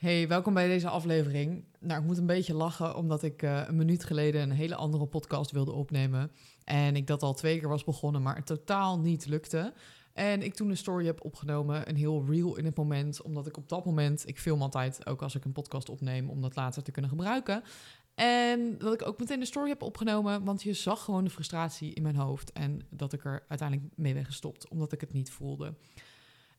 Hey, welkom bij deze aflevering. Nou, ik moet een beetje lachen omdat ik uh, een minuut geleden een hele andere podcast wilde opnemen. En ik dat al twee keer was begonnen, maar het totaal niet lukte. En ik toen een story heb opgenomen, een heel reel in het moment. Omdat ik op dat moment, ik film altijd ook als ik een podcast opneem, om dat later te kunnen gebruiken. En dat ik ook meteen de story heb opgenomen, want je zag gewoon de frustratie in mijn hoofd. En dat ik er uiteindelijk mee ben gestopt, omdat ik het niet voelde.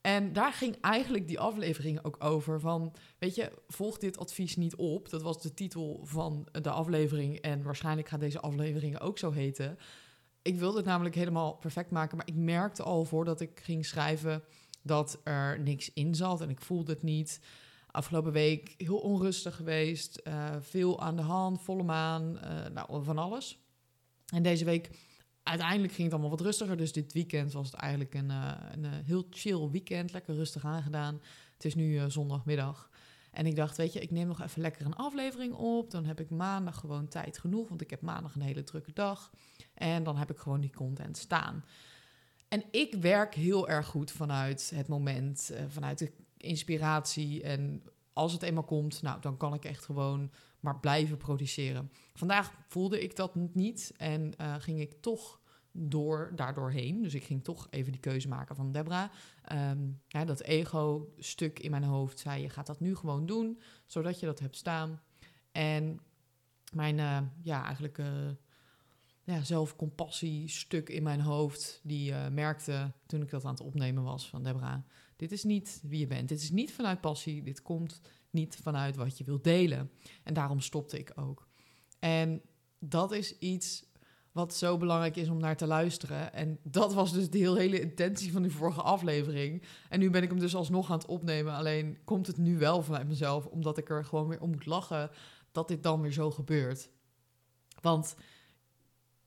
En daar ging eigenlijk die aflevering ook over van, weet je, volg dit advies niet op. Dat was de titel van de aflevering en waarschijnlijk gaat deze aflevering ook zo heten. Ik wilde het namelijk helemaal perfect maken, maar ik merkte al voordat ik ging schrijven dat er niks in zat en ik voelde het niet. Afgelopen week heel onrustig geweest, uh, veel aan de hand, volle maan, uh, nou, van alles. En deze week uiteindelijk ging het allemaal wat rustiger. Dus dit weekend was het eigenlijk een, uh, een uh, heel chill weekend. Lekker rustig aangedaan. Het is nu uh, zondagmiddag. En ik dacht, weet je, ik neem nog even lekker een aflevering op. Dan heb ik maandag gewoon tijd genoeg. Want ik heb maandag een hele drukke dag. En dan heb ik gewoon die content staan. En ik werk heel erg goed vanuit het moment, vanuit de inspiratie. En als het eenmaal komt, nou, dan kan ik echt gewoon maar blijven produceren. Vandaag voelde ik dat niet en ging ik toch door, daardoorheen. Dus ik ging toch even die keuze maken van Debra. Ja, dat ego-stuk in mijn hoofd zei: je gaat dat nu gewoon doen, zodat je dat hebt staan. En mijn, uh, ja, eigenlijk uh, ja, zelfcompassie-stuk in mijn hoofd, die uh, merkte toen ik dat aan het opnemen was van Debra: dit is niet wie je bent. Dit is niet vanuit passie. Dit komt niet vanuit wat je wilt delen. En daarom stopte ik ook. En dat is iets wat zo belangrijk is om naar te luisteren. En dat was dus de heel hele intentie van die vorige aflevering. En nu ben ik hem dus alsnog aan het opnemen. Alleen komt het nu wel vanuit mezelf, omdat ik er gewoon weer om moet lachen dat dit dan weer zo gebeurt. Want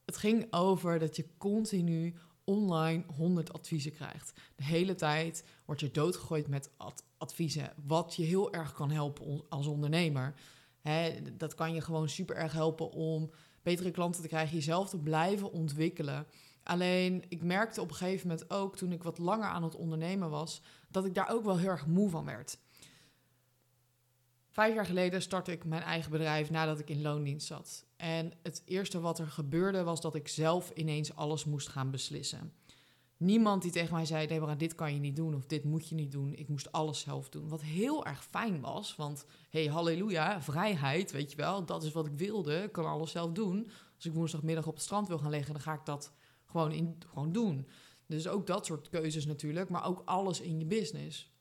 het ging over dat je continu online 100 adviezen krijgt. De hele tijd word je doodgegooid met adviezen, wat je heel erg kan helpen als ondernemer. dat kan je gewoon super erg helpen om betere klanten te krijgen, jezelf te blijven ontwikkelen. Alleen ik merkte op een gegeven moment ook, toen ik wat langer aan het ondernemen was, dat ik daar ook wel heel erg moe van werd. Vijf jaar geleden startte ik mijn eigen bedrijf nadat ik in loondienst zat. En het eerste wat er gebeurde was dat ik zelf ineens alles moest gaan beslissen. Niemand die tegen mij zei: Deborah, dit kan je niet doen of dit moet je niet doen. Ik moest alles zelf doen. Wat heel erg fijn was, want hey, halleluja, vrijheid, weet je wel, dat is wat ik wilde. Ik kan alles zelf doen. Als ik woensdagmiddag op het strand wil gaan liggen, dan ga ik dat gewoon, in, gewoon doen. Dus ook dat soort keuzes natuurlijk, maar ook alles in je business.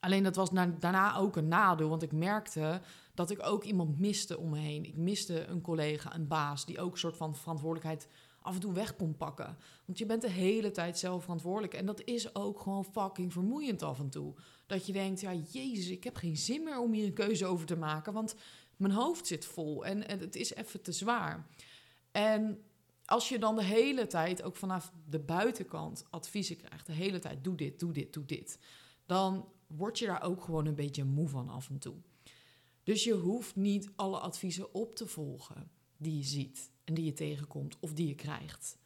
Alleen dat was daarna ook een nadeel, want ik merkte dat ik ook iemand miste om me heen. Ik miste een collega, een baas, die ook een soort van verantwoordelijkheid af en toe weg kon pakken. Want je bent de hele tijd zelf verantwoordelijk. En dat is ook gewoon fucking vermoeiend af en toe. Dat je denkt, ja, jezus, ik heb geen zin meer om hier een keuze over te maken. Want mijn hoofd zit vol en, en het is even te zwaar. En als je dan de hele tijd, ook vanaf de buitenkant, adviezen krijgt, de hele tijd, doe dit, doe dit, doe dit, dan word je daar ook gewoon een beetje moe van af en toe. Dus je hoeft niet alle adviezen op te volgen die je ziet en die je tegenkomt of die je krijgt.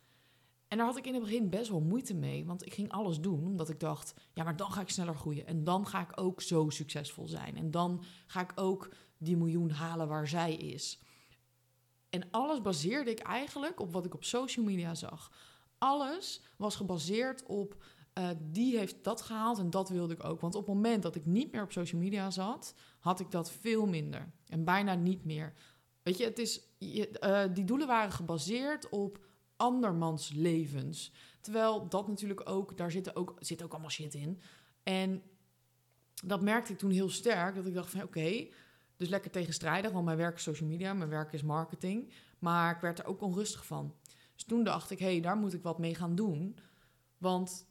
En daar had ik in het begin best wel moeite mee, want ik ging alles doen omdat ik dacht, ja, maar dan ga ik sneller groeien en dan ga ik ook zo succesvol zijn en dan ga ik ook die miljoen halen waar zij is. En alles baseerde ik eigenlijk op wat ik op social media zag. Alles was gebaseerd op uh, die heeft dat gehaald en dat wilde ik ook. Want op het moment dat ik niet meer op social media zat, had ik dat veel minder. En bijna niet meer. Weet je, het is, uh, die doelen waren gebaseerd op andermans levens. Terwijl dat natuurlijk ook, daar zit ook, zit ook allemaal shit in. En dat merkte ik toen heel sterk, dat ik dacht van oké, dus lekker tegenstrijdig, want mijn werk is social media, mijn werk is marketing. Maar ik werd er ook onrustig van. Dus toen dacht ik, hé, hey, daar moet ik wat mee gaan doen. Want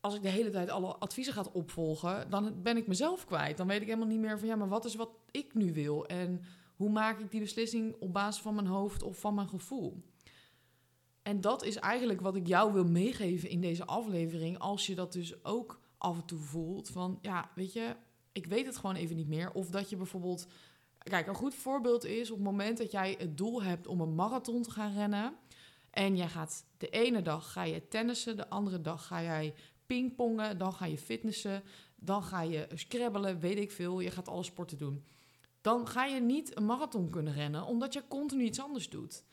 als ik de hele tijd alle adviezen ga opvolgen, dan ben ik mezelf kwijt. Dan weet ik helemaal niet meer van ja, maar wat is wat ik nu wil? En hoe maak ik die beslissing op basis van mijn hoofd of van mijn gevoel? En dat is eigenlijk wat ik jou wil meegeven in deze aflevering. Als je dat dus ook af en toe voelt van ja, weet je, ik weet het gewoon even niet meer. Of dat je bijvoorbeeld. Kijk, een goed voorbeeld is op het moment dat jij het doel hebt om een marathon te gaan rennen. En jij gaat de ene dag ga je tennissen, de andere dag ga jij pingpongen, dan ga je fitnessen. Dan ga je scrabbelen, weet ik veel. Je gaat alle sporten doen. Dan ga je niet een marathon kunnen rennen, omdat je continu iets anders doet.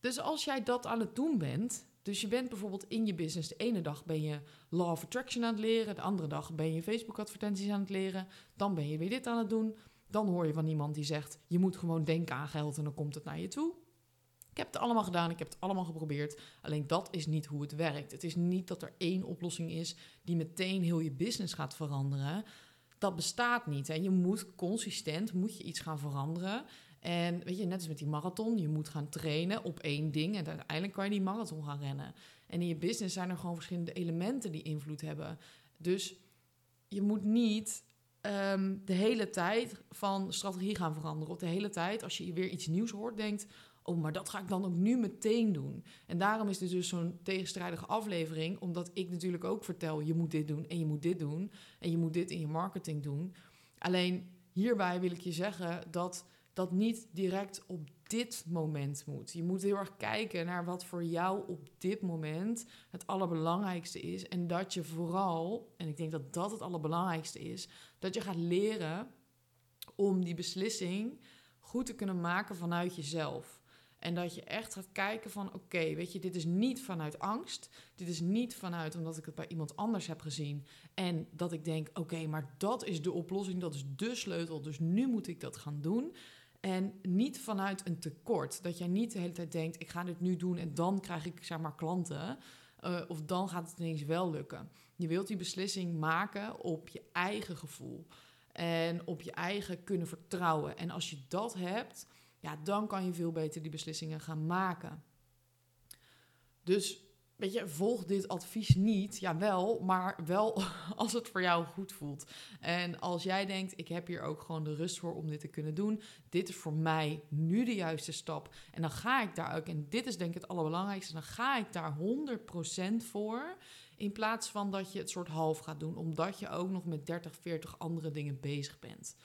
Dus als jij dat aan het doen bent, dus je bent bijvoorbeeld in je business, de ene dag ben je Law of Attraction aan het leren, de andere dag ben je Facebook advertenties aan het leren, dan ben je weer dit aan het doen. Dan hoor je van iemand die zegt, je moet gewoon denken aan geld en dan komt het naar je toe. Ik heb het allemaal gedaan, ik heb het allemaal geprobeerd. Alleen dat is niet hoe het werkt. Het is niet dat er één oplossing is die meteen heel je business gaat veranderen. Dat bestaat niet. En je moet consistent moet je iets gaan veranderen. En weet je, net als met die marathon, je moet gaan trainen op één ding en uiteindelijk kan je die marathon gaan rennen. En in je business zijn er gewoon verschillende elementen die invloed hebben. Dus je moet niet ehm, de hele tijd van strategie gaan veranderen. Of de hele tijd, als je weer iets nieuws hoort, denkt: Oh, maar dat ga ik dan ook nu meteen doen. En daarom is dit dus zo'n tegenstrijdige aflevering, omdat ik natuurlijk ook vertel: je moet dit doen en je moet dit doen en je moet dit in je marketing doen. Alleen hierbij wil ik je zeggen dat dat niet direct op dit moment moet. Je moet heel erg kijken naar wat voor jou op dit moment het allerbelangrijkste is. En dat je vooral, en ik denk dat dat het allerbelangrijkste is, dat je gaat leren om die beslissing goed te kunnen maken vanuit jezelf. En dat je echt gaat kijken van oké, weet je, dit is niet vanuit angst. Dit is niet vanuit omdat ik het bij iemand anders heb gezien. En dat ik denk, oké, maar dat is de oplossing, dat is de sleutel. Dus nu moet ik dat gaan doen. En niet vanuit een tekort. Dat jij niet de hele tijd denkt: ik ga dit nu doen en dan krijg ik zeg maar klanten. Uh, of dan gaat het ineens wel lukken. Je wilt die beslissing maken op je eigen gevoel. En op je eigen kunnen vertrouwen. En als je dat hebt, ja, dan kan je veel beter die beslissingen gaan maken. Dus weet je, volg dit advies niet. Ja, wel, maar wel als het voor jou goed voelt. En als jij denkt, ik heb hier ook gewoon de rust voor om dit te kunnen doen. Dit is voor mij nu de juiste stap. En dan ga ik daar ook, en dit is denk ik het allerbelangrijkste, dan ga ik daar 100% voor. In plaats van dat je het soort half gaat doen, omdat je ook nog met 30, 40 andere dingen bezig bent.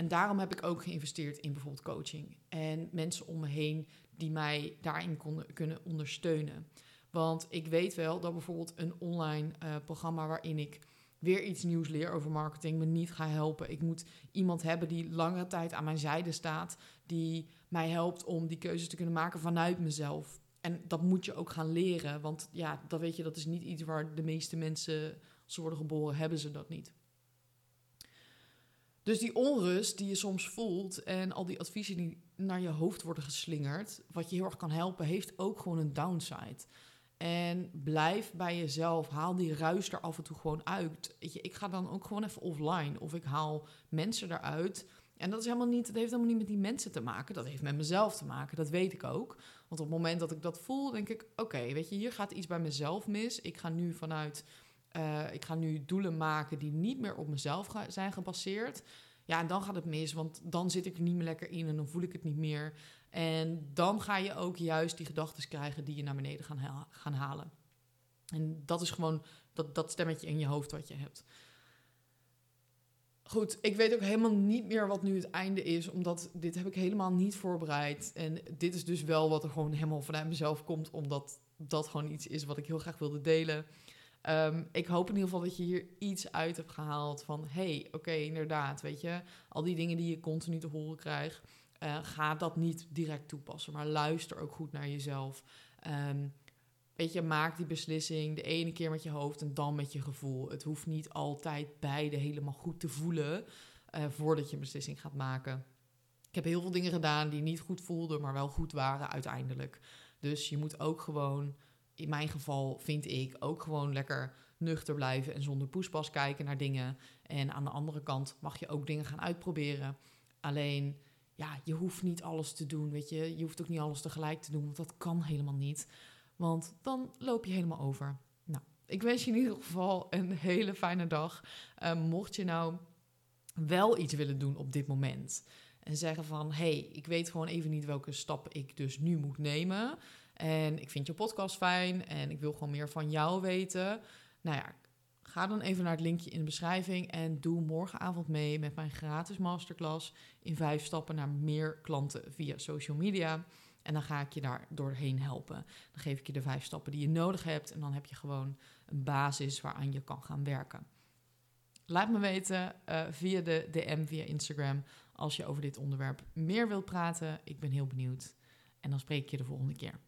En daarom heb ik ook geïnvesteerd in bijvoorbeeld coaching. En mensen om me heen die mij daarin konden, kunnen ondersteunen. Want ik weet wel dat bijvoorbeeld een online uh, programma waarin ik weer iets nieuws leer over marketing me niet ga helpen. Ik moet iemand hebben die langere tijd aan mijn zijde staat, die mij helpt om die keuzes te kunnen maken vanuit mezelf. En dat moet je ook gaan leren, want ja, dat weet je, dat is niet iets waar de meeste mensen, als ze worden geboren, hebben ze dat niet. Dus die onrust die je soms voelt en al die adviezen die naar je hoofd worden geslingerd, wat je heel erg kan helpen, heeft ook gewoon een downside. En blijf bij jezelf. Haal die ruis er af en toe gewoon uit. Weet je, ik ga dan ook gewoon even offline. Of ik haal mensen eruit. En dat, is helemaal niet, dat heeft helemaal niet met die mensen te maken. Dat heeft met mezelf te maken. Dat weet ik ook. Want op het moment dat ik dat voel, denk ik: oké, weet je, hier gaat iets bij mezelf mis. Ik ga nu vanuit. Uh, ik ga nu doelen maken die niet meer op mezelf zijn gebaseerd. Ja, en dan gaat het mis, want dan zit ik er niet meer lekker in en dan voel ik het niet meer. En dan ga je ook juist die gedachten krijgen die je naar beneden gaan, gaan halen. En dat is gewoon dat, dat stemmetje in je hoofd wat je hebt. Goed, ik weet ook helemaal niet meer wat nu het einde is, omdat dit heb ik helemaal niet voorbereid. En dit is dus wel wat er gewoon helemaal vanuit mezelf komt, omdat dat gewoon iets is wat ik heel graag wilde delen. Um, ik hoop in ieder geval dat je hier iets uit hebt gehaald van... hey, oké, inderdaad, weet je... al die dingen die je continu te horen krijgt... Uh, ga dat niet direct toepassen, maar luister ook goed naar jezelf. Um, weet je, maak die beslissing de ene keer met je hoofd en dan met je gevoel. Het hoeft niet altijd beide helemaal goed te voelen uh, voordat je een beslissing gaat maken. Ik heb heel veel dingen gedaan die niet goed voelden, maar wel goed waren uiteindelijk. Dus je moet ook gewoon, in mijn geval vind ik, ook gewoon lekker nuchter blijven en zonder poespas kijken naar dingen. En aan de andere kant mag je ook dingen gaan uitproberen. Alleen ja, je hoeft niet alles te doen, weet je. Je hoeft ook niet alles tegelijk te doen, want dat kan helemaal niet. Want dan loop je helemaal over. Nou, ik wens je in ieder geval een hele fijne dag. Uh, mocht je nou wel iets willen doen op dit moment en zeggen van, hey, ik weet gewoon even niet welke stap ik dus nu moet nemen. En ik vind je podcast fijn en ik wil gewoon meer van jou weten. Nou ja, Ga dan even naar het linkje in de beschrijving en doe morgenavond mee met mijn gratis masterclass in vijf stappen naar meer klanten via social media. En dan ga ik je daar doorheen helpen. Dan geef ik je de vijf stappen die je nodig hebt. En dan heb je gewoon een basis waaraan je kan gaan werken. Laat me weten uh, via de DM, via Instagram, als je over dit onderwerp meer wilt praten. Ik ben heel benieuwd. En dan spreek ik je de volgende keer.